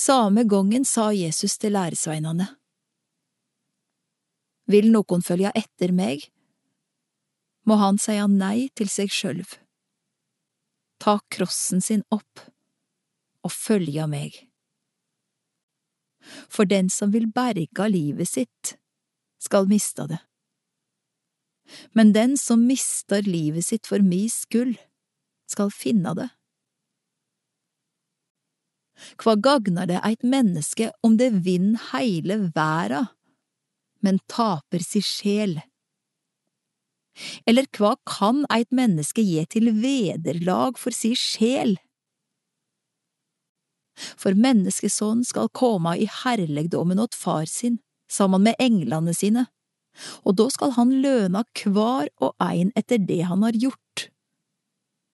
Same gongen sa Jesus til læresveinane. Vil nokon følja etter meg, må han seia nei til seg sjølv, ta krossen sin opp og følja meg. For den som vil berga livet sitt, skal mista det. Men den som mister livet sitt for mi skyld, skal finna det. Hva gagnar det eit menneske om det vinn heile verda, men taper si sjel? Eller hva kan eit menneske gi til vederlag for si sjel? For menneskesonen skal koma i herlegdommen åt far sin, saman med englane sine, og da skal han løna kvar og ein etter det han har gjort.